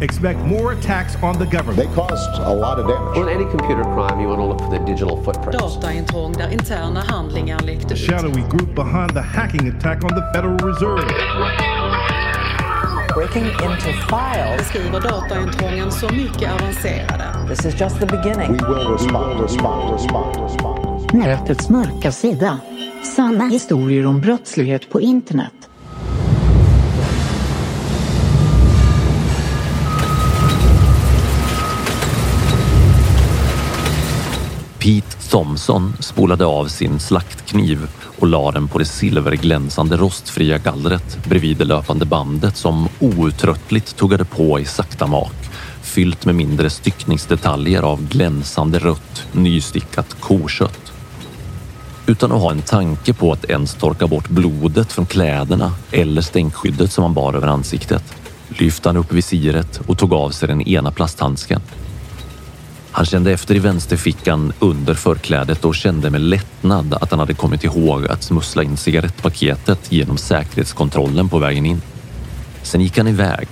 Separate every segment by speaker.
Speaker 1: Expect more attacks on the government.
Speaker 2: They caused a lot of damage.
Speaker 3: On any computer crime, you want to look for the digital footprints.
Speaker 4: Dataintrång där interna handlingar läckte
Speaker 1: The shadowy group behind the hacking attack on the Federal Reserve.
Speaker 5: breaking into files.
Speaker 4: Beskriver dataintrången så mycket avancerade.
Speaker 5: This is just the beginning.
Speaker 2: We will respond, respond, respond, respond.
Speaker 6: Nätets mörka sida. Sanna historier om brottslighet på internet.
Speaker 7: Pete Thompson spolade av sin slaktkniv och la den på det silverglänsande rostfria gallret bredvid det löpande bandet som outtröttligt tuggade på i sakta mak, fyllt med mindre styckningsdetaljer av glänsande rött, nystickat kokött. Utan att ha en tanke på att ens torka bort blodet från kläderna eller stänkskyddet som han bar över ansiktet lyfte han upp visiret och tog av sig den ena plasthandsken. Han kände efter i vänsterfickan under förklädet och kände med lättnad att han hade kommit ihåg att smussla in cigarettpaketet genom säkerhetskontrollen på vägen in. Sen gick han iväg.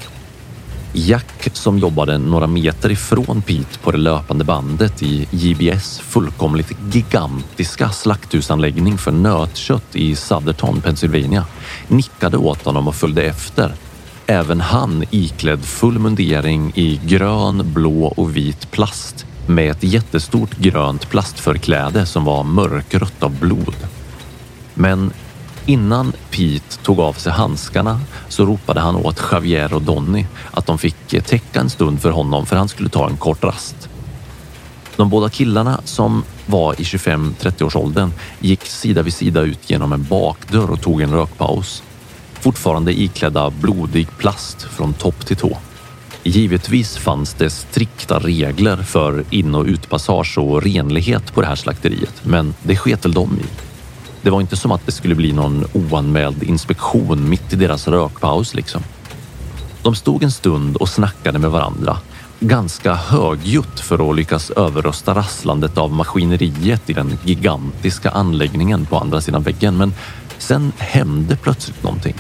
Speaker 7: Jack som jobbade några meter ifrån Pete på det löpande bandet i JBS fullkomligt gigantiska slakthusanläggning för nötkött i Southerton, Pennsylvania, nickade åt honom och följde efter Även han iklädd full mundering i grön, blå och vit plast med ett jättestort grönt plastförkläde som var mörkrött av blod. Men innan Pete tog av sig handskarna så ropade han åt Javier och Donny att de fick täcka en stund för honom för han skulle ta en kort rast. De båda killarna som var i 25-30 års åldern gick sida vid sida ut genom en bakdörr och tog en rökpaus fortfarande iklädda blodig plast från topp till tå. Givetvis fanns det strikta regler för in och utpassage och renlighet på det här slakteriet, men det sket väl de i. Det var inte som att det skulle bli någon oanmäld inspektion mitt i deras rökpaus liksom. De stod en stund och snackade med varandra, ganska högljutt för att lyckas överrösta rasslandet av maskineriet i den gigantiska anläggningen på andra sidan väggen. Men sen hände plötsligt någonting.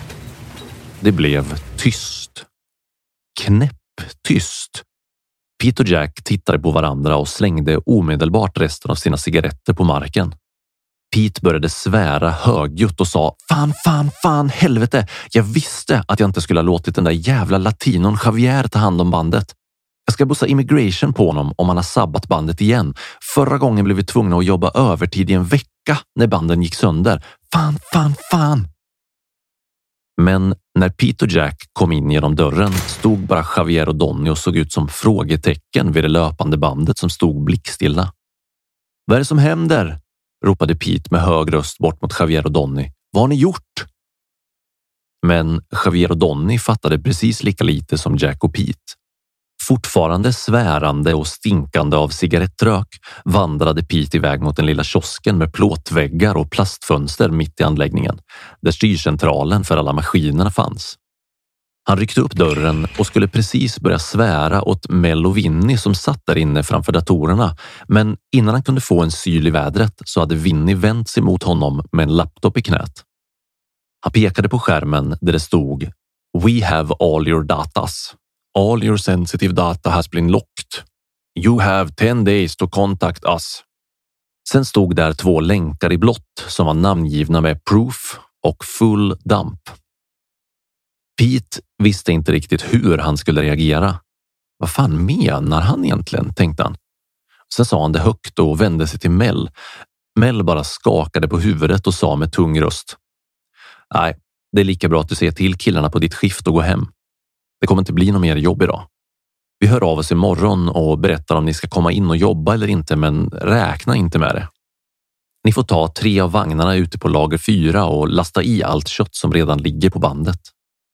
Speaker 7: Det blev tyst tyst. Pete och Jack tittade på varandra och slängde omedelbart resten av sina cigaretter på marken. Pete började svära högljutt och sa Fan, fan, fan, helvete! Jag visste att jag inte skulle ha låtit den där jävla latinon Javier ta hand om bandet. Jag ska bussa immigration på honom om han har sabbat bandet igen. Förra gången blev vi tvungna att jobba övertid i en vecka när banden gick sönder. Fan, fan, fan! Men när Pete och Jack kom in genom dörren stod bara Javier och Donny och såg ut som frågetecken vid det löpande bandet som stod blickstilla. Vad är det som händer? ropade Pete med hög röst bort mot Javier och Donny. Vad har ni gjort? Men Javier och Donny fattade precis lika lite som Jack och Pete. Fortfarande svärande och stinkande av cigarettrök vandrade Pete iväg mot den lilla kiosken med plåtväggar och plastfönster mitt i anläggningen där styrcentralen för alla maskinerna fanns. Han ryckte upp dörren och skulle precis börja svära åt Mel och Winnie som satt där inne framför datorerna. Men innan han kunde få en syl i vädret så hade Winnie vänt sig mot honom med en laptop i knät. Han pekade på skärmen där det stod We have all your datas. All your sensitive data has been locked. You have 10 days to contact us. Sen stod där två länkar i blått som var namngivna med proof och full dump. Pete visste inte riktigt hur han skulle reagera. Vad fan menar han egentligen? tänkte han. Sen sa han det högt och vände sig till Mel. Mel bara skakade på huvudet och sa med tung röst. Nej, det är lika bra att du säger till killarna på ditt skift och gå hem. Det kommer inte bli något mer jobb idag. Vi hör av oss imorgon och berättar om ni ska komma in och jobba eller inte, men räkna inte med det. Ni får ta tre av vagnarna ute på lager fyra och lasta i allt kött som redan ligger på bandet.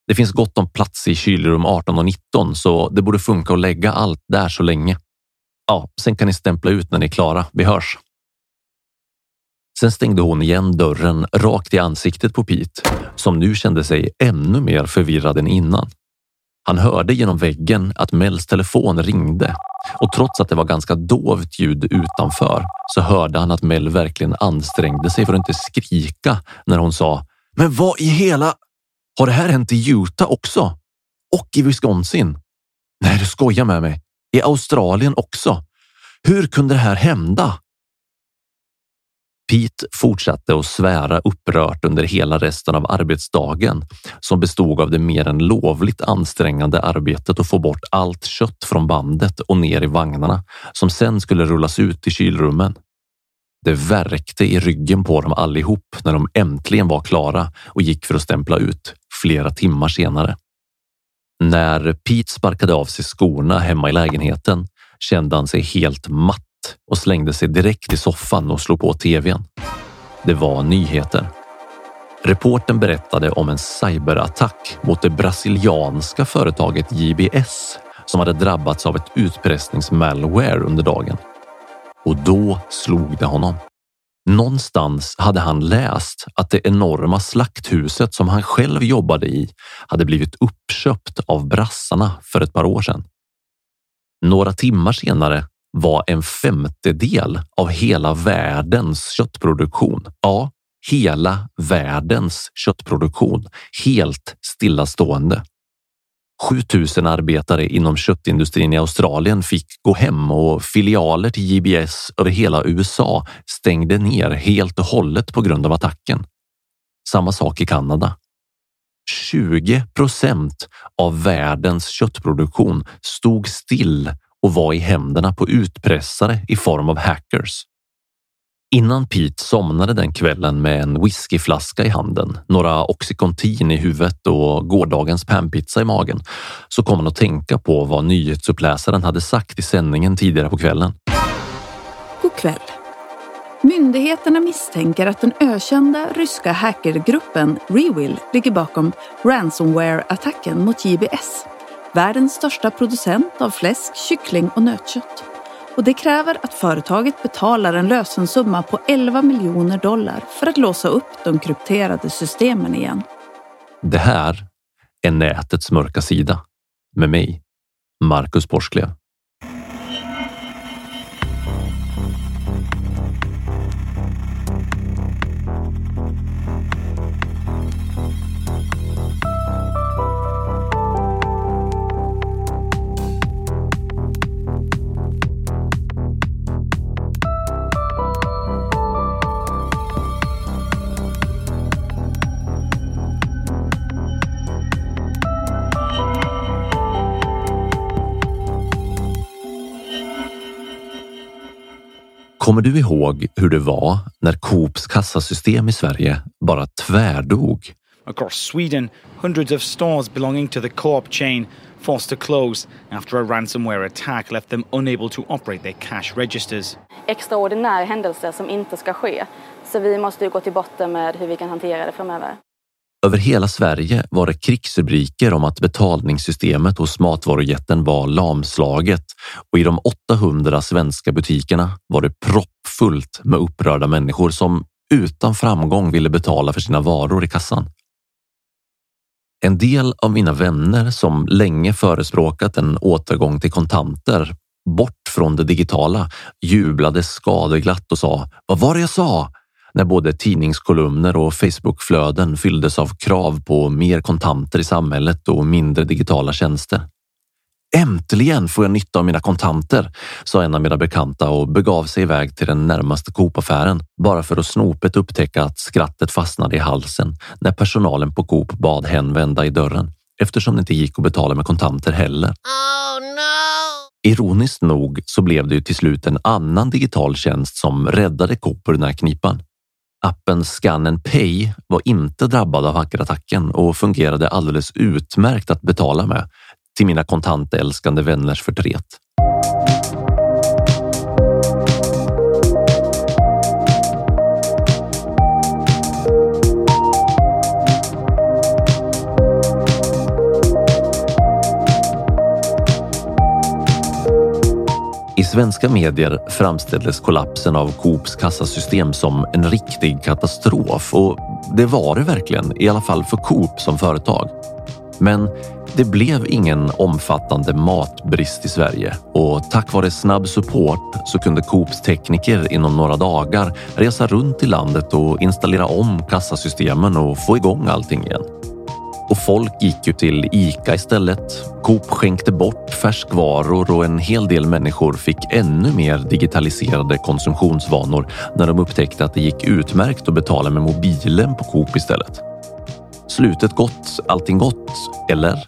Speaker 7: Det finns gott om plats i kylrum 18 och 19 så det borde funka att lägga allt där så länge. Ja, sen kan ni stämpla ut när ni är klara. Vi hörs. Sen stängde hon igen dörren rakt i ansiktet på Pete som nu kände sig ännu mer förvirrad än innan. Han hörde genom väggen att Mels telefon ringde och trots att det var ganska dovt ljud utanför så hörde han att Mel verkligen ansträngde sig för att inte skrika när hon sa Men vad i hela... Har det här hänt i Utah också? Och i Wisconsin? Nej, du skojar med mig. I Australien också. Hur kunde det här hända? Pete fortsatte att svära upprört under hela resten av arbetsdagen som bestod av det mer än lovligt ansträngande arbetet att få bort allt kött från bandet och ner i vagnarna som sen skulle rullas ut i kylrummen. Det värkte i ryggen på dem allihop när de äntligen var klara och gick för att stämpla ut flera timmar senare. När Pete sparkade av sig skorna hemma i lägenheten kände han sig helt matt och slängde sig direkt i soffan och slog på tvn. Det var nyheter. Reporten berättade om en cyberattack mot det brasilianska företaget JBS som hade drabbats av ett utpressningsmalware under dagen. Och då slog det honom. Någonstans hade han läst att det enorma slakthuset som han själv jobbade i hade blivit uppköpt av brassarna för ett par år sedan. Några timmar senare var en femtedel av hela världens köttproduktion. Ja, hela världens köttproduktion helt stillastående. 7000 arbetare inom köttindustrin i Australien fick gå hem och filialer till JBS över hela USA stängde ner helt och hållet på grund av attacken. Samma sak i Kanada. 20 procent av världens köttproduktion stod still och var i händerna på utpressare i form av hackers. Innan Pete somnade den kvällen med en whiskyflaska i handen, några Oxycontin i huvudet och gårdagens panpizza i magen så kom han att tänka på vad nyhetsuppläsaren hade sagt i sändningen tidigare på kvällen.
Speaker 8: God kväll. Myndigheterna misstänker att den ökända ryska hackergruppen Rewill ligger bakom ransomware-attacken mot JBS världens största producent av fläsk, kyckling och nötkött. Och det kräver att företaget betalar en lösensumma på 11 miljoner dollar för att låsa upp de krypterade systemen igen.
Speaker 7: Det här är nätets mörka sida med mig, Marcus Borsklev. Kommer du ihåg hur det var när Coops kassasystem i Sverige bara tvärdog?
Speaker 9: Across Sweden, hundreds of stores belonging to the Co-op chain forced to close after a ransomware attack left them unable to operate their cash registers.
Speaker 10: Extraordinär händelse som inte ska ske. Så vi måste ju gå till botten med hur vi kan hantera det framöver.
Speaker 7: Över hela Sverige var det krigsrubriker om att betalningssystemet hos matvarujätten var lamslaget och i de 800 svenska butikerna var det proppfullt med upprörda människor som utan framgång ville betala för sina varor i kassan. En del av mina vänner som länge förespråkat en återgång till kontanter bort från det digitala jublade skadeglatt och sa Vad var det jag sa? När både tidningskolumner och Facebookflöden fylldes av krav på mer kontanter i samhället och mindre digitala tjänster. Äntligen får jag nytta av mina kontanter, sa en av mina bekanta och begav sig iväg till den närmaste Coop-affären bara för att snopet upptäcka att skrattet fastnade i halsen när personalen på Coop bad hen vända i dörren eftersom det inte gick att betala med kontanter heller. Oh, no. Ironiskt nog så blev det ju till slut en annan digital tjänst som räddade Coop ur den här knipan. Appen Scannen Pay var inte drabbad av hackerattacken och fungerade alldeles utmärkt att betala med till mina kontantälskande vänners förtret. Svenska medier framställdes kollapsen av Coops kassasystem som en riktig katastrof och det var det verkligen, i alla fall för Coop som företag. Men det blev ingen omfattande matbrist i Sverige och tack vare snabb support så kunde Coops tekniker inom några dagar resa runt i landet och installera om kassasystemen och få igång allting igen. Och folk gick ju till Ica istället. Coop skänkte bort färskvaror och en hel del människor fick ännu mer digitaliserade konsumtionsvanor när de upptäckte att det gick utmärkt att betala med mobilen på Coop istället. Slutet gott, allting gott, eller?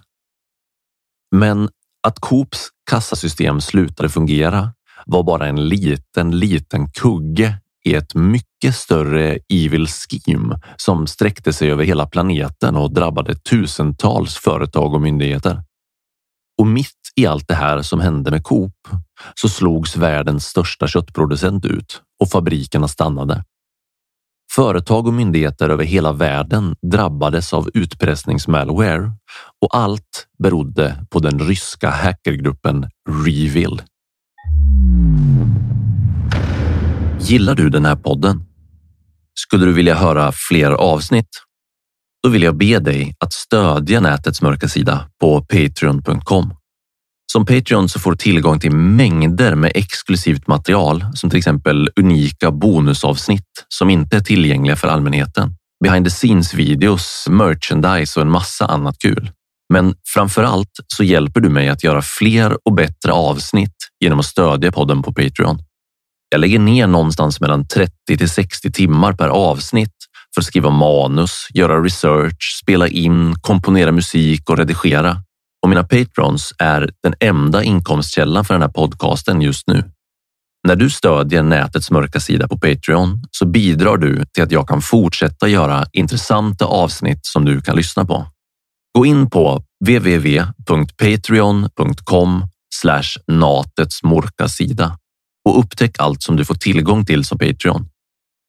Speaker 7: Men att Coops kassasystem slutade fungera var bara en liten, liten kugge i ett mycket större evil scheme som sträckte sig över hela planeten och drabbade tusentals företag och myndigheter. Och mitt i allt det här som hände med Coop så slogs världens största köttproducent ut och fabrikerna stannade. Företag och myndigheter över hela världen drabbades av utpressningsmalware och allt berodde på den ryska hackergruppen Revil. Gillar du den här podden? Skulle du vilja höra fler avsnitt? Då vill jag be dig att stödja nätets mörka sida på patreon.com. Som Patreon så får du tillgång till mängder med exklusivt material som till exempel unika bonusavsnitt som inte är tillgängliga för allmänheten. Behind the scenes videos, merchandise och en massa annat kul. Men framför allt så hjälper du mig att göra fler och bättre avsnitt genom att stödja podden på Patreon. Jag lägger ner någonstans mellan 30 till 60 timmar per avsnitt för att skriva manus, göra research, spela in, komponera musik och redigera. Och mina patrons är den enda inkomstkällan för den här podcasten just nu. När du stödjer nätets mörka sida på Patreon så bidrar du till att jag kan fortsätta göra intressanta avsnitt som du kan lyssna på. Gå in på www.patreon.com natets mörka sida och upptäck allt som du får tillgång till som Patreon.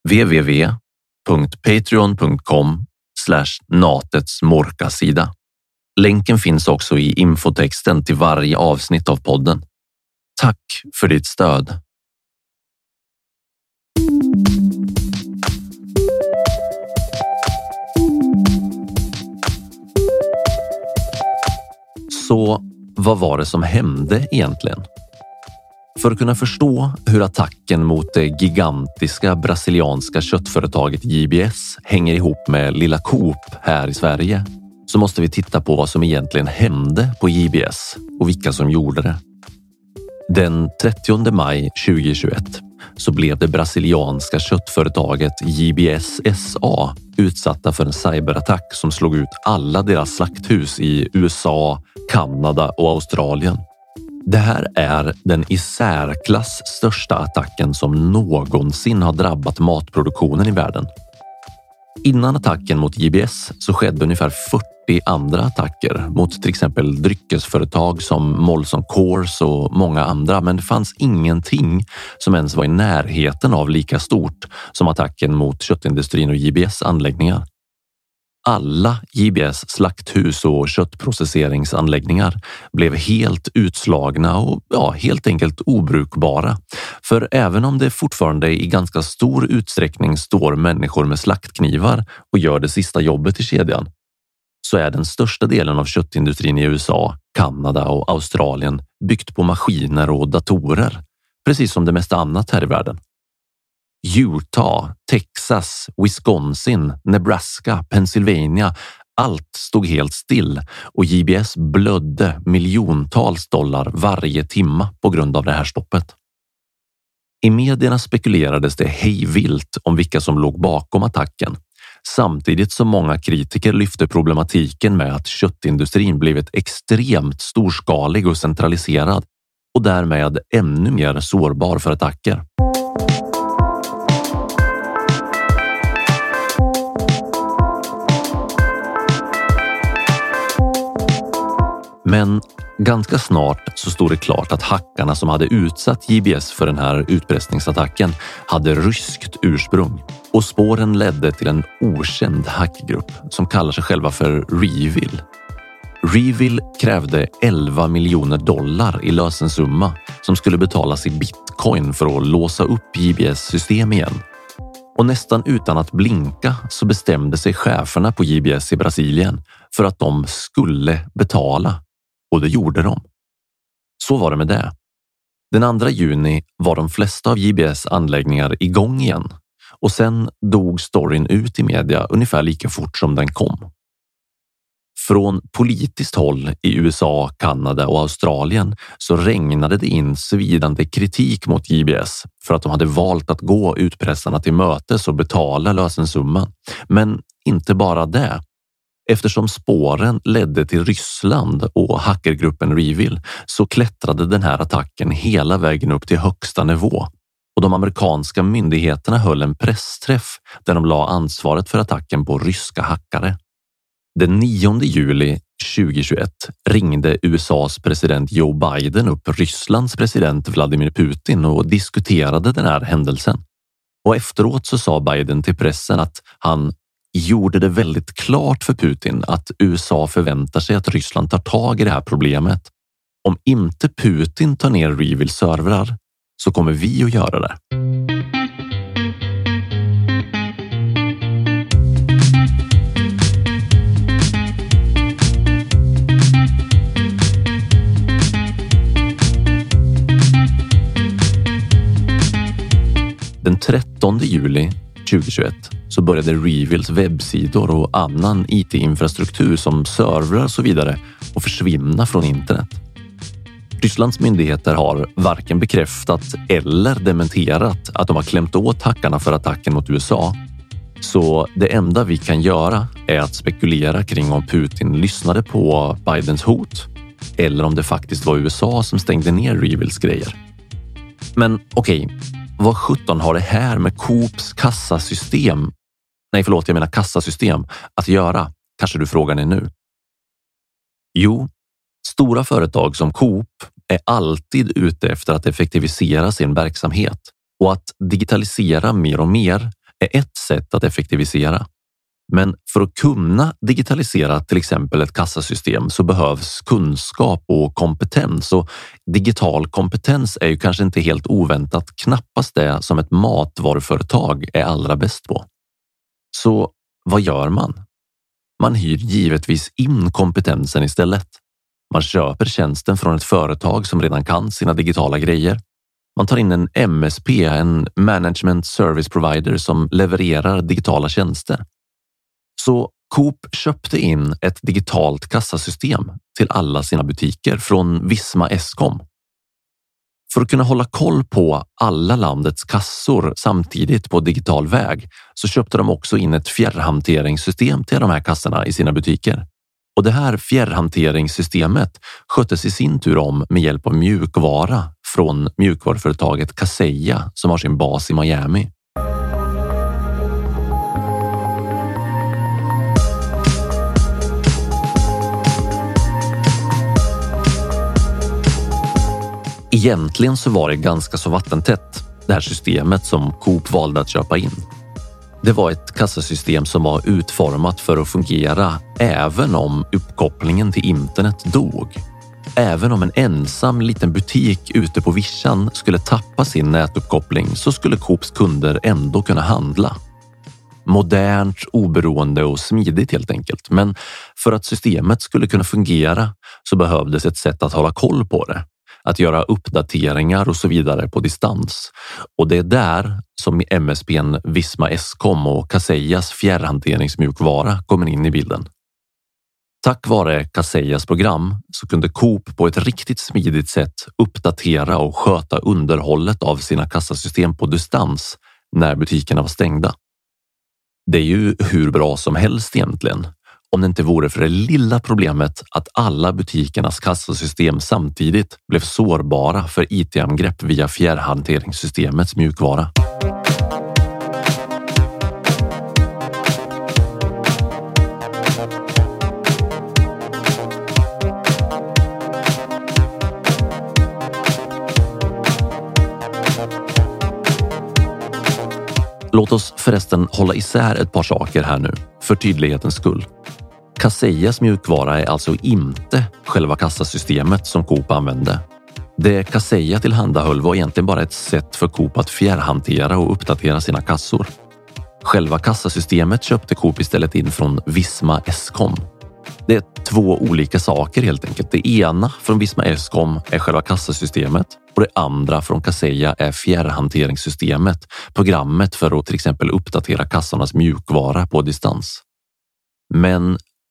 Speaker 7: www.patreon.com natets mörka sida. Länken finns också i infotexten till varje avsnitt av podden. Tack för ditt stöd. Så vad var det som hände egentligen? För att kunna förstå hur attacken mot det gigantiska brasilianska köttföretaget JBS hänger ihop med Lilla Coop här i Sverige så måste vi titta på vad som egentligen hände på JBS och vilka som gjorde det. Den 30 maj 2021 så blev det brasilianska köttföretaget JBS SA utsatta för en cyberattack som slog ut alla deras slakthus i USA, Kanada och Australien. Det här är den i särklass största attacken som någonsin har drabbat matproduktionen i världen. Innan attacken mot JBS så skedde ungefär 40 andra attacker mot till exempel dryckesföretag som Molson Coors och många andra, men det fanns ingenting som ens var i närheten av lika stort som attacken mot köttindustrin och JBS anläggningar alla JBS slakthus och köttprocesseringsanläggningar blev helt utslagna och ja, helt enkelt obrukbara. För även om det fortfarande i ganska stor utsträckning står människor med slaktknivar och gör det sista jobbet i kedjan, så är den största delen av köttindustrin i USA, Kanada och Australien byggt på maskiner och datorer, precis som det mesta annat här i världen. Utah, Texas, Wisconsin, Nebraska, Pennsylvania. Allt stod helt still och JBS blödde miljontals dollar varje timma på grund av det här stoppet. I medierna spekulerades det hejvilt om vilka som låg bakom attacken samtidigt som många kritiker lyfte problematiken med att köttindustrin blivit extremt storskalig och centraliserad och därmed ännu mer sårbar för attacker. Men ganska snart så stod det klart att hackarna som hade utsatt JBS för den här utpressningsattacken hade ryskt ursprung och spåren ledde till en okänd hackgrupp som kallar sig själva för Revil. Revil krävde 11 miljoner dollar i lösensumma som skulle betalas i bitcoin för att låsa upp JBS system igen. Och nästan utan att blinka så bestämde sig cheferna på JBS i Brasilien för att de skulle betala och det gjorde de. Så var det med det. Den 2 juni var de flesta av JBS anläggningar igång igen och sen dog storyn ut i media ungefär lika fort som den kom. Från politiskt håll i USA, Kanada och Australien så regnade det in svidande kritik mot JBS för att de hade valt att gå utpressarna till mötes och betala lösensumman. Men inte bara det. Eftersom spåren ledde till Ryssland och hackergruppen Revil så klättrade den här attacken hela vägen upp till högsta nivå och de amerikanska myndigheterna höll en pressträff där de la ansvaret för attacken på ryska hackare. Den 9 juli 2021 ringde USAs president Joe Biden upp Rysslands president Vladimir Putin och diskuterade den här händelsen. Och efteråt så sa Biden till pressen att han gjorde det väldigt klart för Putin att USA förväntar sig att Ryssland tar tag i det här problemet. Om inte Putin tar ner Revils servrar så kommer vi att göra det. Den 13 juli 2021 så började Revils webbsidor och annan IT-infrastruktur som servrar och så vidare att försvinna från internet. Rysslands myndigheter har varken bekräftat eller dementerat att de har klämt åt hackarna för attacken mot USA. Så det enda vi kan göra är att spekulera kring om Putin lyssnade på Bidens hot eller om det faktiskt var USA som stängde ner Revils grejer. Men okej, okay, vad sjutton har det här med Coops kassasystem, nej förlåt, jag menar kassasystem, att göra? Kanske du frågar dig nu? Jo, stora företag som Coop är alltid ute efter att effektivisera sin verksamhet och att digitalisera mer och mer är ett sätt att effektivisera. Men för att kunna digitalisera till exempel ett kassasystem så behövs kunskap och kompetens och digital kompetens är ju kanske inte helt oväntat knappast det som ett matvaruföretag är allra bäst på. Så vad gör man? Man hyr givetvis in kompetensen istället. Man köper tjänsten från ett företag som redan kan sina digitala grejer. Man tar in en MSP, en Management Service Provider som levererar digitala tjänster. Så Coop köpte in ett digitalt kassasystem till alla sina butiker från Visma Eskom. För att kunna hålla koll på alla landets kassor samtidigt på digital väg så köpte de också in ett fjärrhanteringssystem till de här kassorna i sina butiker. Och det här fjärrhanteringssystemet sköttes i sin tur om med hjälp av mjukvara från mjukvaruföretaget Kaseya som har sin bas i Miami. Egentligen så var det ganska så vattentätt, det här systemet som Coop valde att köpa in. Det var ett kassasystem som var utformat för att fungera även om uppkopplingen till internet dog. Även om en ensam liten butik ute på vischan skulle tappa sin nätuppkoppling så skulle Coops kunder ändå kunna handla. Modernt, oberoende och smidigt helt enkelt. Men för att systemet skulle kunna fungera så behövdes ett sätt att hålla koll på det att göra uppdateringar och så vidare på distans. Och det är där som MSPn Visma Scom och Kasejas fjärrhanteringsmjukvara kommer in i bilden. Tack vare Kasejas program så kunde Coop på ett riktigt smidigt sätt uppdatera och sköta underhållet av sina kassasystem på distans när butikerna var stängda. Det är ju hur bra som helst egentligen om det inte vore för det lilla problemet att alla butikernas kassasystem samtidigt blev sårbara för IT-angrepp via fjärrhanteringssystemets mjukvara. Låt oss förresten hålla isär ett par saker här nu, för tydlighetens skull. Kaseyas mjukvara är alltså inte själva kassasystemet som Coop använde. Det Kaseya tillhandahöll var egentligen bara ett sätt för Coop att fjärrhantera och uppdatera sina kassor. Själva kassasystemet köpte Coop istället in från Visma Scom. Det är två olika saker helt enkelt. Det ena från Visma Scom är själva kassasystemet och det andra från Kaseya är fjärrhanteringssystemet, programmet för att till exempel uppdatera kassornas mjukvara på distans. Men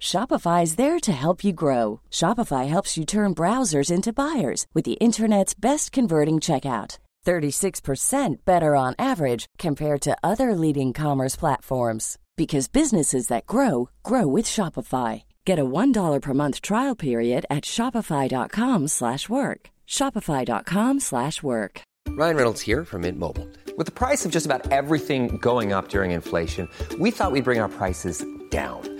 Speaker 10: Shopify is there to help you grow. Shopify helps you turn browsers into buyers with the internet's best converting checkout. 36% better on average compared to other leading commerce platforms because businesses that grow grow with Shopify. Get a $1 per month trial period at shopify.com/work. shopify.com/work.
Speaker 3: Ryan Reynolds here from Mint Mobile. With the price of just about everything going up during inflation, we thought we'd bring our prices down.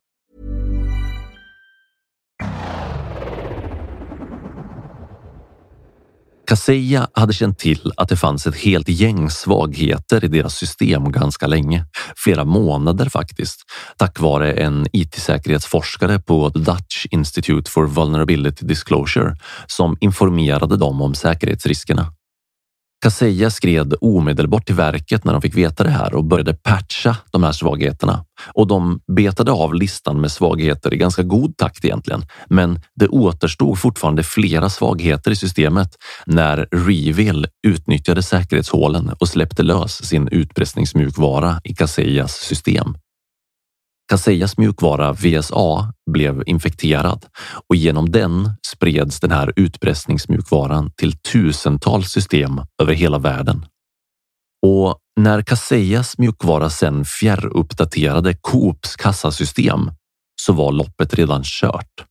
Speaker 7: Kaseya hade känt till att det fanns ett helt gäng svagheter i deras system ganska länge, flera månader faktiskt, tack vare en IT-säkerhetsforskare på The Dutch Institute for Vulnerability Disclosure som informerade dem om säkerhetsriskerna. Kaseya skred omedelbart till verket när de fick veta det här och började patcha de här svagheterna. Och de betade av listan med svagheter i ganska god takt egentligen. Men det återstod fortfarande flera svagheter i systemet när Reveal utnyttjade säkerhetshålen och släppte lös sin utpressningsmjukvara i Kaseyas system. Kaseyas mjukvara VSA blev infekterad och genom den spreds den här utpressningsmjukvaran till tusentals system över hela världen. Och när Kaseyas mjukvara sen fjärruppdaterade Coops kassasystem så var loppet redan kört.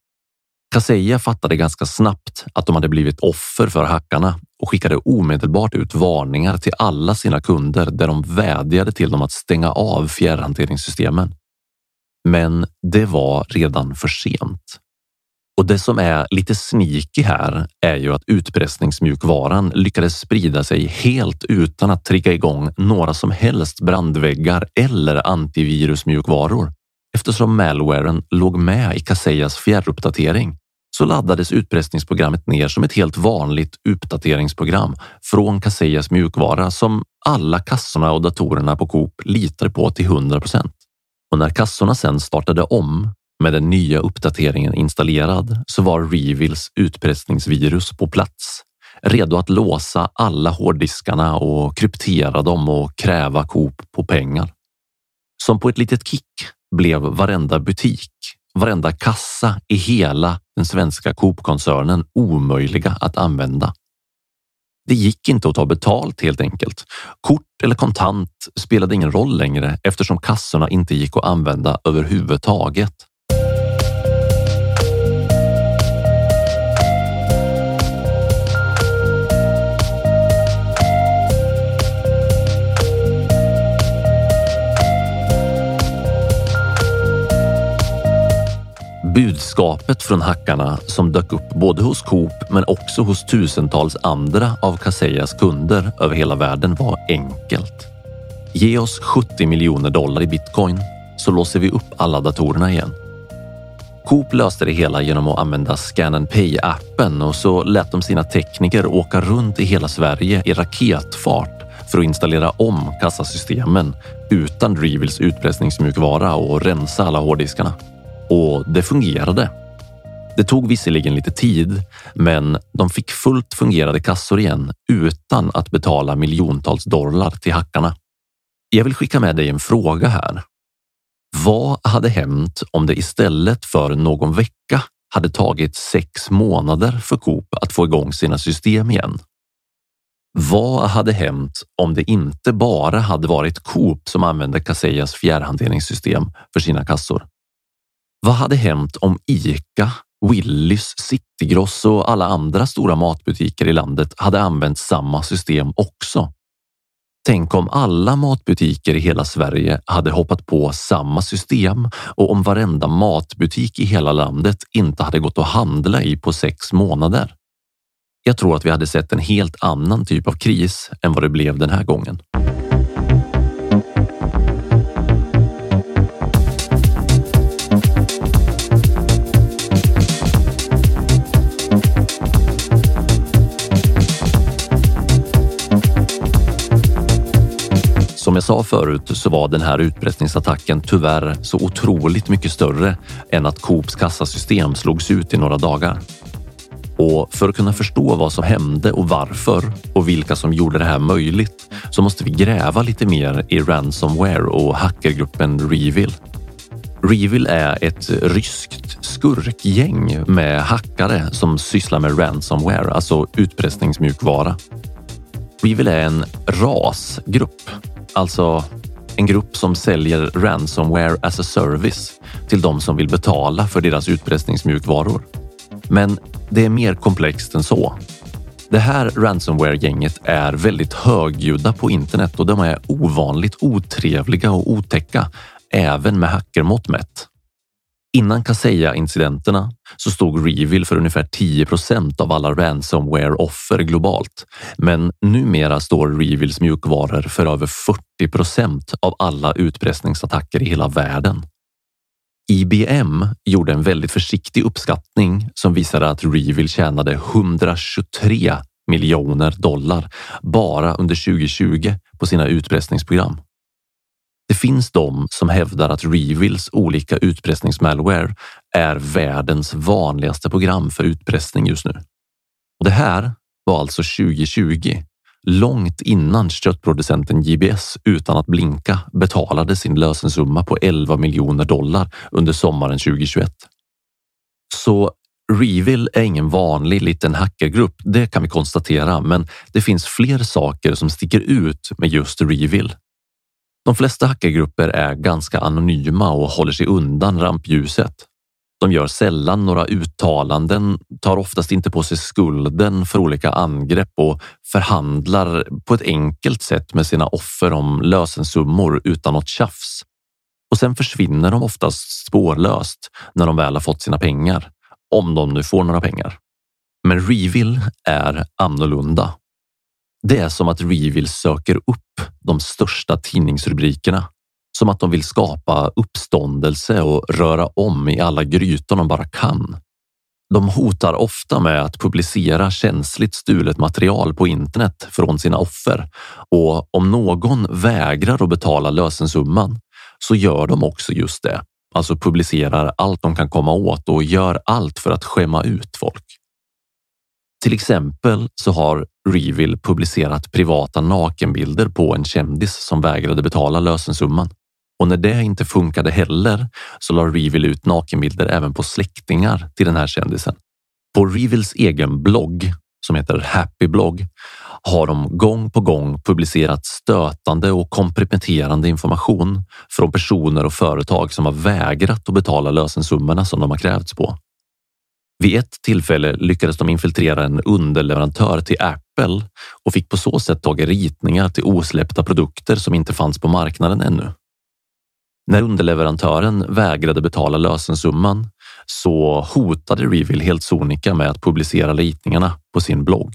Speaker 7: Kaseya fattade ganska snabbt att de hade blivit offer för hackarna och skickade omedelbart ut varningar till alla sina kunder där de vädjade till dem att stänga av fjärrhanteringssystemen. Men det var redan för sent. Och det som är lite sneaky här är ju att utpressningsmjukvaran lyckades sprida sig helt utan att trigga igång några som helst brandväggar eller antivirusmjukvaror. Eftersom malwaren låg med i Kaseyas fjärruppdatering så laddades utpressningsprogrammet ner som ett helt vanligt uppdateringsprogram från Kaseyas mjukvara som alla kassorna och datorerna på Coop litar på till 100 procent. Och när kassorna sen startade om med den nya uppdateringen installerad så var Reveals utpressningsvirus på plats. redo att låsa alla hårddiskarna och kryptera dem och kräva Coop på pengar. Som på ett litet kick blev varenda butik, varenda kassa i hela den svenska Coop-koncernen omöjliga att använda. Det gick inte att ta betalt helt enkelt. Kort eller kontant spelade ingen roll längre eftersom kassorna inte gick att använda överhuvudtaget. Budskapet från hackarna som dök upp både hos Coop men också hos tusentals andra av Kaseyas kunder över hela världen var enkelt. Ge oss 70 miljoner dollar i bitcoin så låser vi upp alla datorerna igen. Coop löste det hela genom att använda Scan and Pay-appen och så lät de sina tekniker åka runt i hela Sverige i raketfart för att installera om kassasystemen utan Drevils utpressningsmjukvara och rensa alla hårddiskarna. Och det fungerade. Det tog visserligen lite tid, men de fick fullt fungerande kassor igen utan att betala miljontals dollar till hackarna. Jag vill skicka med dig en fråga här. Vad hade hänt om det istället för någon vecka hade tagit sex månader för Coop att få igång sina system igen? Vad hade hänt om det inte bara hade varit Coop som använde Kasejas fjärrhanteringssystem för sina kassor? Vad hade hänt om Ica, Willys, Citygross och alla andra stora matbutiker i landet hade använt samma system också? Tänk om alla matbutiker i hela Sverige hade hoppat på samma system och om varenda matbutik i hela landet inte hade gått att handla i på sex månader. Jag tror att vi hade sett en helt annan typ av kris än vad det blev den här gången. Som jag sa förut så var den här utpressningsattacken tyvärr så otroligt mycket större än att Coops kassasystem slogs ut i några dagar. Och för att kunna förstå vad som hände och varför och vilka som gjorde det här möjligt så måste vi gräva lite mer i ransomware och hackergruppen Revil. Revil är ett ryskt skurkgäng med hackare som sysslar med ransomware, alltså utpressningsmjukvara. Revil är en rasgrupp Alltså en grupp som säljer ransomware as a service till de som vill betala för deras utpressningsmjukvaror. Men det är mer komplext än så. Det här ransomware-gänget är väldigt högljudda på internet och de är ovanligt otrevliga och otäcka, även med hackermått mätt. Innan Kaseya-incidenterna så stod Revil för ungefär 10% av alla ransomware-offer globalt. Men numera står Revils mjukvaror för över 40% av alla utpressningsattacker i hela världen. IBM gjorde en väldigt försiktig uppskattning som visade att Revil tjänade 123 miljoner dollar bara under 2020 på sina utpressningsprogram. Det finns de som hävdar att Revils olika utpressningsmalware är världens vanligaste program för utpressning just nu. Och det här var alltså 2020, långt innan köttproducenten JBS utan att blinka betalade sin lösensumma på 11 miljoner dollar under sommaren 2021. Så Revil är ingen vanlig liten hackergrupp, det kan vi konstatera, men det finns fler saker som sticker ut med just Revil. De flesta hackergrupper är ganska anonyma och håller sig undan rampljuset. De gör sällan några uttalanden, tar oftast inte på sig skulden för olika angrepp och förhandlar på ett enkelt sätt med sina offer om lösensummor utan något tjafs. Och sen försvinner de oftast spårlöst när de väl har fått sina pengar. Om de nu får några pengar. Men Revil är annorlunda det är som att Reveal söker upp de största tidningsrubrikerna. Som att de vill skapa uppståndelse och röra om i alla grytor de bara kan. De hotar ofta med att publicera känsligt stulet material på internet från sina offer och om någon vägrar att betala lösensumman så gör de också just det. Alltså publicerar allt de kan komma åt och gör allt för att skämma ut folk. Till exempel så har Reveal publicerat privata nakenbilder på en kändis som vägrade betala lösensumman. Och när det inte funkade heller så la Reveal ut nakenbilder även på släktingar till den här kändisen. På Reveals egen blogg som heter Happy Blog har de gång på gång publicerat stötande och komprometterande information från personer och företag som har vägrat att betala lösensummorna som de har krävts på. Vid ett tillfälle lyckades de infiltrera en underleverantör till Apple och fick på så sätt tag i ritningar till osläppta produkter som inte fanns på marknaden ännu. När underleverantören vägrade betala lösensumman så hotade Reveal helt sonika med att publicera ritningarna på sin blogg.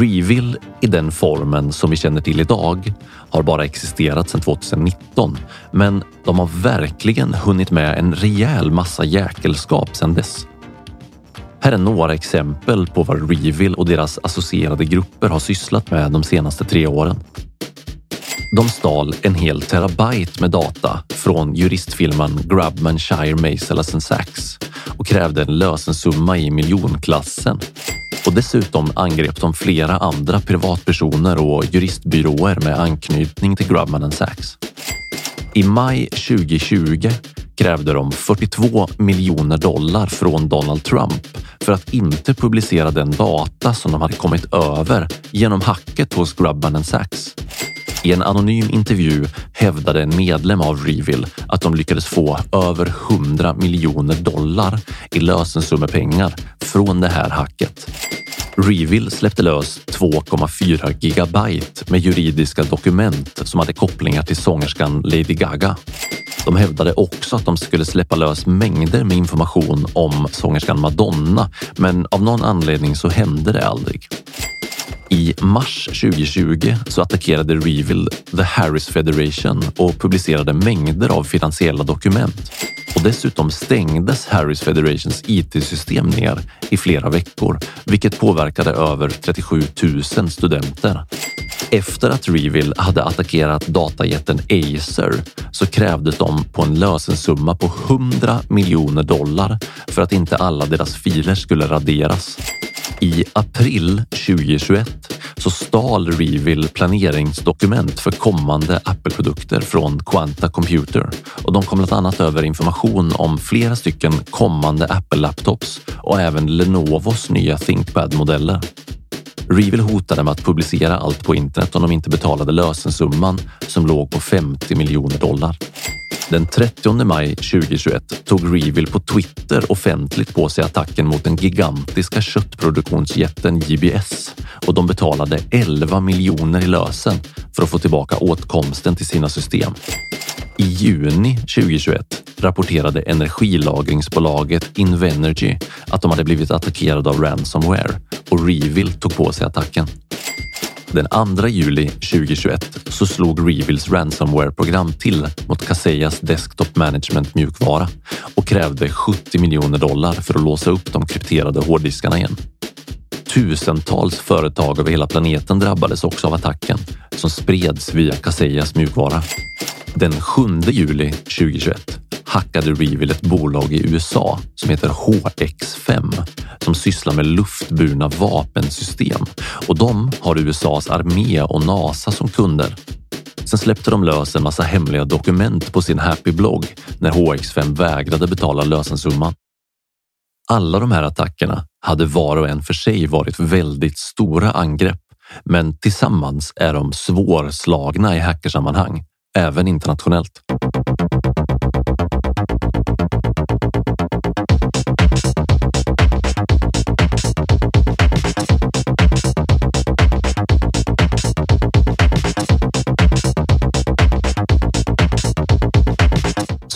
Speaker 7: Reveal i den formen som vi känner till idag har bara existerat sedan 2019, men de har verkligen hunnit med en rejäl massa jäkelskap sedan dess. Här är några exempel på vad Reveal och deras associerade grupper har sysslat med de senaste tre åren. De stal en hel terabyte med data från juristfirman Grubman Shire Maisel Sachs och krävde en lösensumma i miljonklassen. Och dessutom angrep de flera andra privatpersoner och juristbyråer med anknytning till Grubman Sachs. I maj 2020 krävde de 42 miljoner dollar från Donald Trump för att inte publicera den data som de hade kommit över genom hacket hos Grubman Sachs. I en anonym intervju hävdade en medlem av Reveal att de lyckades få över 100 miljoner dollar i lösensummepengar från det här hacket. Reveal släppte lös 2,4 gigabyte med juridiska dokument som hade kopplingar till sångerskan Lady Gaga. De hävdade också att de skulle släppa lös mängder med information om sångerskan Madonna, men av någon anledning så hände det aldrig. I mars 2020 så attackerade Reveal The Harris Federation och publicerade mängder av finansiella dokument. Och dessutom stängdes Harris Federations IT-system ner i flera veckor, vilket påverkade över 37 000 studenter. Efter att Reveal hade attackerat datajätten Acer så krävdes de på en lösensumma på 100 miljoner dollar för att inte alla deras filer skulle raderas. I april 2021 så stal Reveal planeringsdokument för kommande Apple-produkter från Quanta Computer och de kom bland annat över information om flera stycken kommande Apple-laptops och även Lenovos nya ThinkPad-modeller. Revil hotade med att publicera allt på internet om de inte betalade lösensumman som låg på 50 miljoner dollar. Den 30 maj 2021 tog Reveal på Twitter offentligt på sig attacken mot den gigantiska köttproduktionsjätten JBS och de betalade 11 miljoner i lösen för att få tillbaka åtkomsten till sina system. I juni 2021 rapporterade energilagringsbolaget Invenergy att de hade blivit attackerade av ransomware och Reveal tog på sig attacken. Den 2 juli 2021 så slog Revils ransomware-program till mot Kaseyas Desktop Management mjukvara och krävde 70 miljoner dollar för att låsa upp de krypterade hårddiskarna igen. Tusentals företag över hela planeten drabbades också av attacken som spreds via Kaseyas mjukvara. Den 7 juli 2021 hackade Reveal ett bolag i USA som heter HX5 som sysslar med luftburna vapensystem och de har USAs armé och NASA som kunder. Sen släppte de lös en massa hemliga dokument på sin Happy-blogg när HX5 vägrade betala lösensumman. Alla de här attackerna hade var och en för sig varit väldigt stora angrepp, men tillsammans är de svårslagna i hackersammanhang, även internationellt.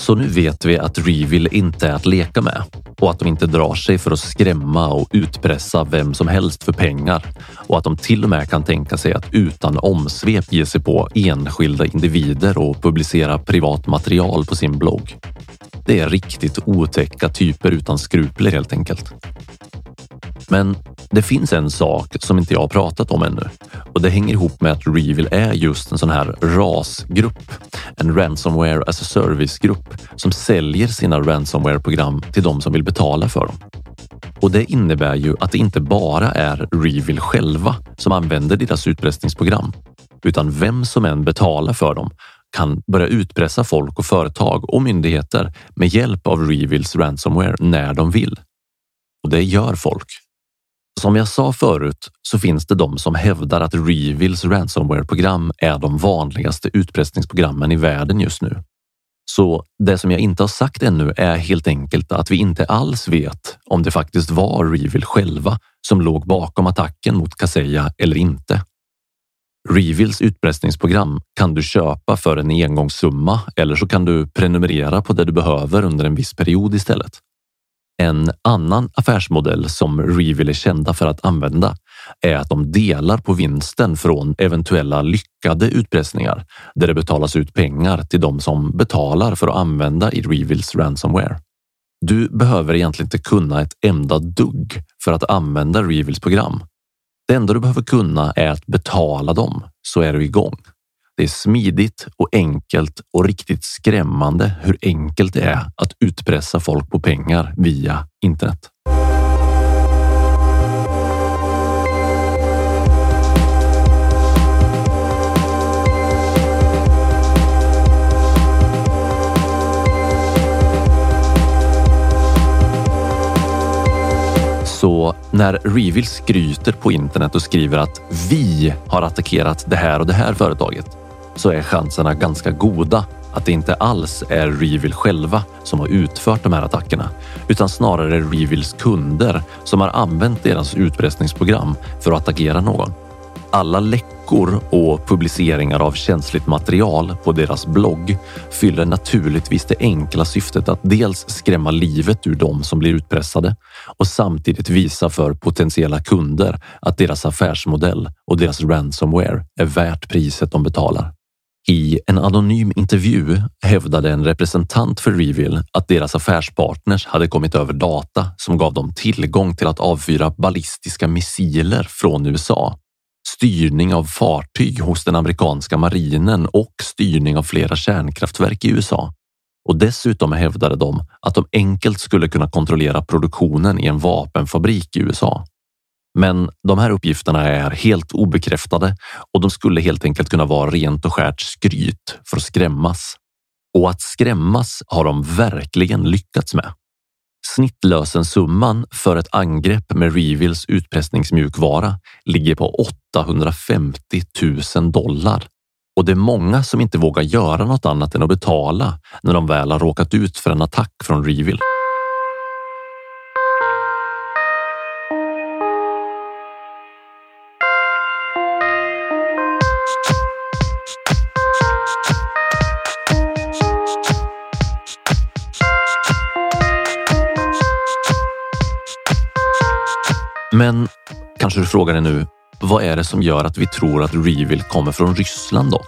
Speaker 7: Så nu vet vi att Reveal inte är att leka med och att de inte drar sig för att skrämma och utpressa vem som helst för pengar och att de till och med kan tänka sig att utan omsvep ge sig på enskilda individer och publicera privat material på sin blogg. Det är riktigt otäcka typer utan skrupler helt enkelt. Men det finns en sak som inte jag har pratat om ännu och det hänger ihop med att Revil är just en sån här RAS-grupp, en Ransomware as a Service-grupp som säljer sina ransomware-program till de som vill betala för dem. Och det innebär ju att det inte bara är Revil själva som använder deras utpressningsprogram, utan vem som än betalar för dem kan börja utpressa folk och företag och myndigheter med hjälp av Revils ransomware när de vill. Och det gör folk. Som jag sa förut så finns det de som hävdar att Revils ransomware-program är de vanligaste utpressningsprogrammen i världen just nu. Så det som jag inte har sagt ännu är helt enkelt att vi inte alls vet om det faktiskt var Revil själva som låg bakom attacken mot Kaseya eller inte. Revils utpressningsprogram kan du köpa för en engångssumma eller så kan du prenumerera på det du behöver under en viss period istället. En annan affärsmodell som Revil är kända för att använda är att de delar på vinsten från eventuella lyckade utpressningar där det betalas ut pengar till de som betalar för att använda i Revils ransomware. Du behöver egentligen inte kunna ett enda dugg för att använda Revils program. Det enda du behöver kunna är att betala dem så är du igång. Det är smidigt och enkelt och riktigt skrämmande hur enkelt det är att utpressa folk på pengar via internet. Så när Revil skryter på internet och skriver att vi har attackerat det här och det här företaget så är chanserna ganska goda att det inte alls är Revil själva som har utfört de här attackerna, utan snarare Revils kunder som har använt deras utpressningsprogram för att attackera någon. Alla läckor och publiceringar av känsligt material på deras blogg fyller naturligtvis det enkla syftet att dels skrämma livet ur dem som blir utpressade och samtidigt visa för potentiella kunder att deras affärsmodell och deras ransomware är värt priset de betalar. I en anonym intervju hävdade en representant för Revil att deras affärspartners hade kommit över data som gav dem tillgång till att avfyra ballistiska missiler från USA, styrning av fartyg hos den amerikanska marinen och styrning av flera kärnkraftverk i USA. Och dessutom hävdade de att de enkelt skulle kunna kontrollera produktionen i en vapenfabrik i USA. Men de här uppgifterna är helt obekräftade och de skulle helt enkelt kunna vara rent och skärt skryt för att skrämmas. Och att skrämmas har de verkligen lyckats med. Snittlösensumman för ett angrepp med Revils utpressningsmjukvara ligger på 850 000 dollar och det är många som inte vågar göra något annat än att betala när de väl har råkat ut för en attack från Revil. Men kanske du frågar dig nu, vad är det som gör att vi tror att Revil kommer från Ryssland då?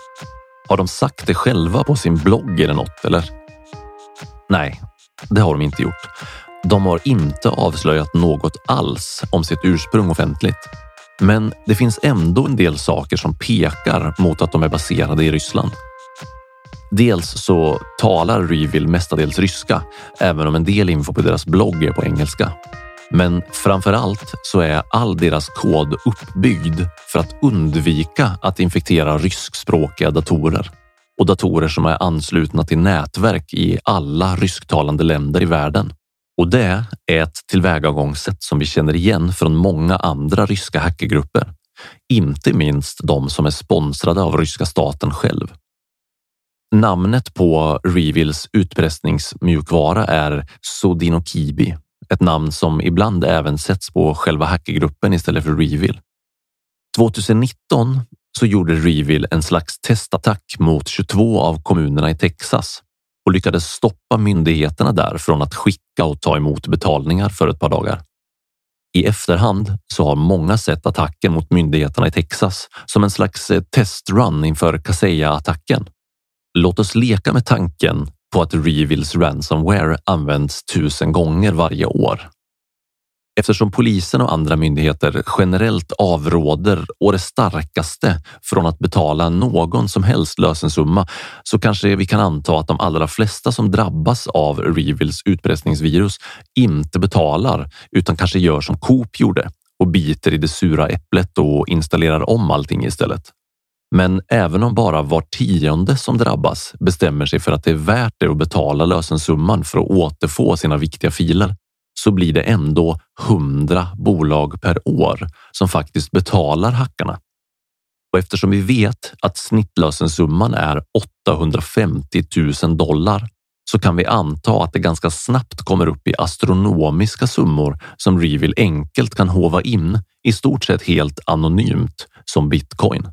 Speaker 7: Har de sagt det själva på sin blogg eller något eller? Nej, det har de inte gjort. De har inte avslöjat något alls om sitt ursprung offentligt. Men det finns ändå en del saker som pekar mot att de är baserade i Ryssland. Dels så talar Revil mestadels ryska, även om en del info på deras blogg är på engelska. Men framför allt så är all deras kod uppbyggd för att undvika att infektera ryskspråkiga datorer och datorer som är anslutna till nätverk i alla rysktalande länder i världen. Och det är ett tillvägagångssätt som vi känner igen från många andra ryska hackergrupper, inte minst de som är sponsrade av ryska staten själv. Namnet på Revils utpressningsmjukvara är Sodinokibi ett namn som ibland även sätts på själva hackergruppen istället för Revil. 2019 så gjorde Revil en slags testattack mot 22 av kommunerna i Texas och lyckades stoppa myndigheterna där från att skicka och ta emot betalningar för ett par dagar. I efterhand så har många sett attacken mot myndigheterna i Texas som en slags eh, testrun inför Kaseya-attacken. Låt oss leka med tanken på att Revils ransomware används tusen gånger varje år. Eftersom polisen och andra myndigheter generellt avråder och det starkaste från att betala någon som helst lösensumma så kanske vi kan anta att de allra flesta som drabbas av Revils utpressningsvirus inte betalar utan kanske gör som Coop gjorde och biter i det sura äpplet och installerar om allting istället. Men även om bara var tionde som drabbas bestämmer sig för att det är värt det att betala lösensumman för att återfå sina viktiga filer så blir det ändå 100 bolag per år som faktiskt betalar hackarna. Och eftersom vi vet att snittlösensumman är 850 000 dollar så kan vi anta att det ganska snabbt kommer upp i astronomiska summor som Revil enkelt kan hova in i stort sett helt anonymt som bitcoin.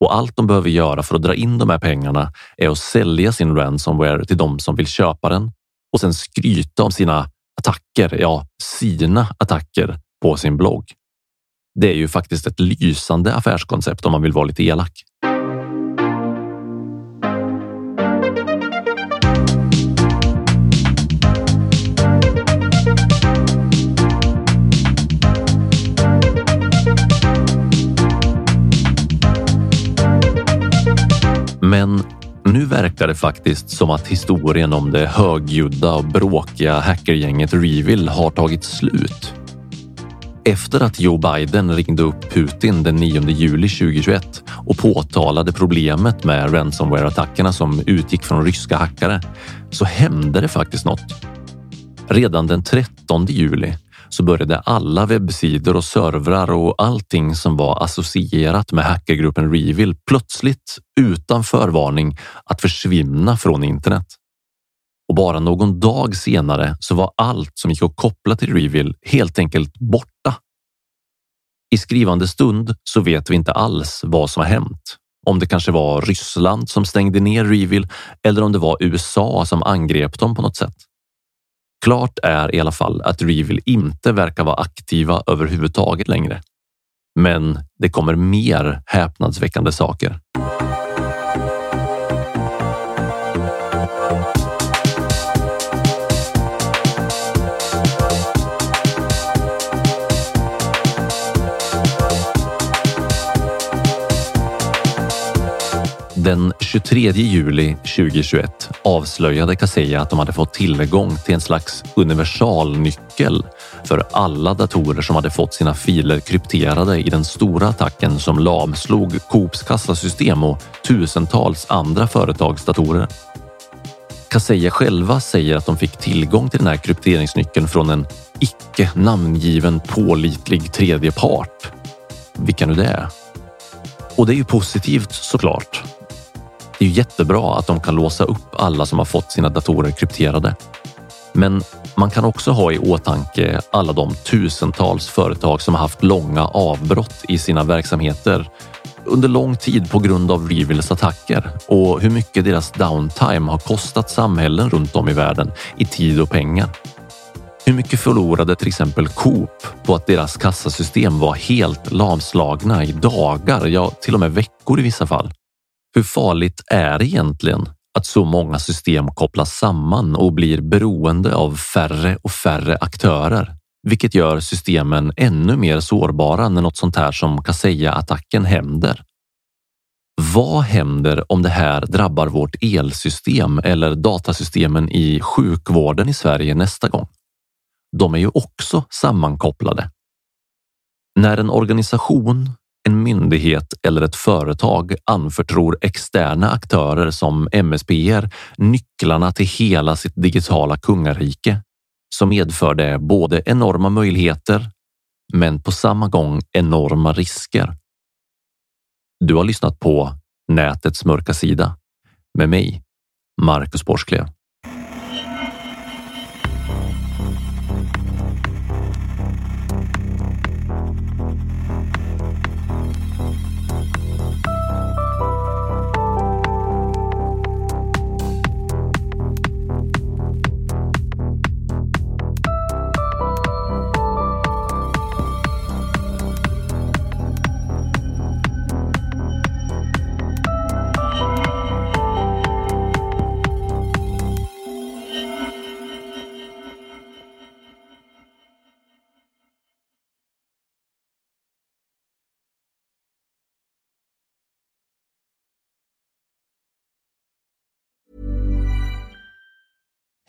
Speaker 7: Och allt de behöver göra för att dra in de här pengarna är att sälja sin ransomware till de som vill köpa den och sen skryta om sina attacker, ja, sina attacker på sin blogg. Det är ju faktiskt ett lysande affärskoncept om man vill vara lite elak. Men nu verkar det faktiskt som att historien om det högljudda och bråkiga hackergänget Revil har tagit slut. Efter att Joe Biden ringde upp Putin den 9 juli 2021 och påtalade problemet med ransomware-attackerna som utgick från ryska hackare så hände det faktiskt något. Redan den 13 juli så började alla webbsidor och servrar och allting som var associerat med hackergruppen Revil plötsligt utan förvarning att försvinna från internet. Och bara någon dag senare så var allt som gick att koppla till Revil helt enkelt borta. I skrivande stund så vet vi inte alls vad som har hänt. Om det kanske var Ryssland som stängde ner Revil eller om det var USA som angrep dem på något sätt. Klart är i alla fall att Revil inte verkar vara aktiva överhuvudtaget längre. Men det kommer mer häpnadsväckande saker. 23 juli 2021 avslöjade Kaseya att de hade fått tillgång till en slags universalnyckel för alla datorer som hade fått sina filer krypterade i den stora attacken som lamslog Coops kassasystem och tusentals andra företags datorer. Kaseya själva säger att de fick tillgång till den här krypteringsnyckeln från en icke namngiven pålitlig tredje part. Vilka nu det är. Och det är ju positivt såklart. Det är ju jättebra att de kan låsa upp alla som har fått sina datorer krypterade. Men man kan också ha i åtanke alla de tusentals företag som har haft långa avbrott i sina verksamheter under lång tid på grund av Revils attacker och hur mycket deras downtime har kostat samhällen runt om i världen i tid och pengar. Hur mycket förlorade till exempel Coop på att deras kassasystem var helt lamslagna i dagar, ja till och med veckor i vissa fall? Hur farligt är det egentligen att så många system kopplas samman och blir beroende av färre och färre aktörer, vilket gör systemen ännu mer sårbara när något sånt här som Kaseya-attacken händer. Vad händer om det här drabbar vårt elsystem eller datasystemen i sjukvården i Sverige nästa gång? De är ju också sammankopplade. När en organisation en myndighet eller ett företag anförtror externa aktörer som MSPR nycklarna till hela sitt digitala kungarike så medför det både enorma möjligheter men på samma gång enorma risker. Du har lyssnat på Nätets mörka sida med mig, Marcus Borsklev.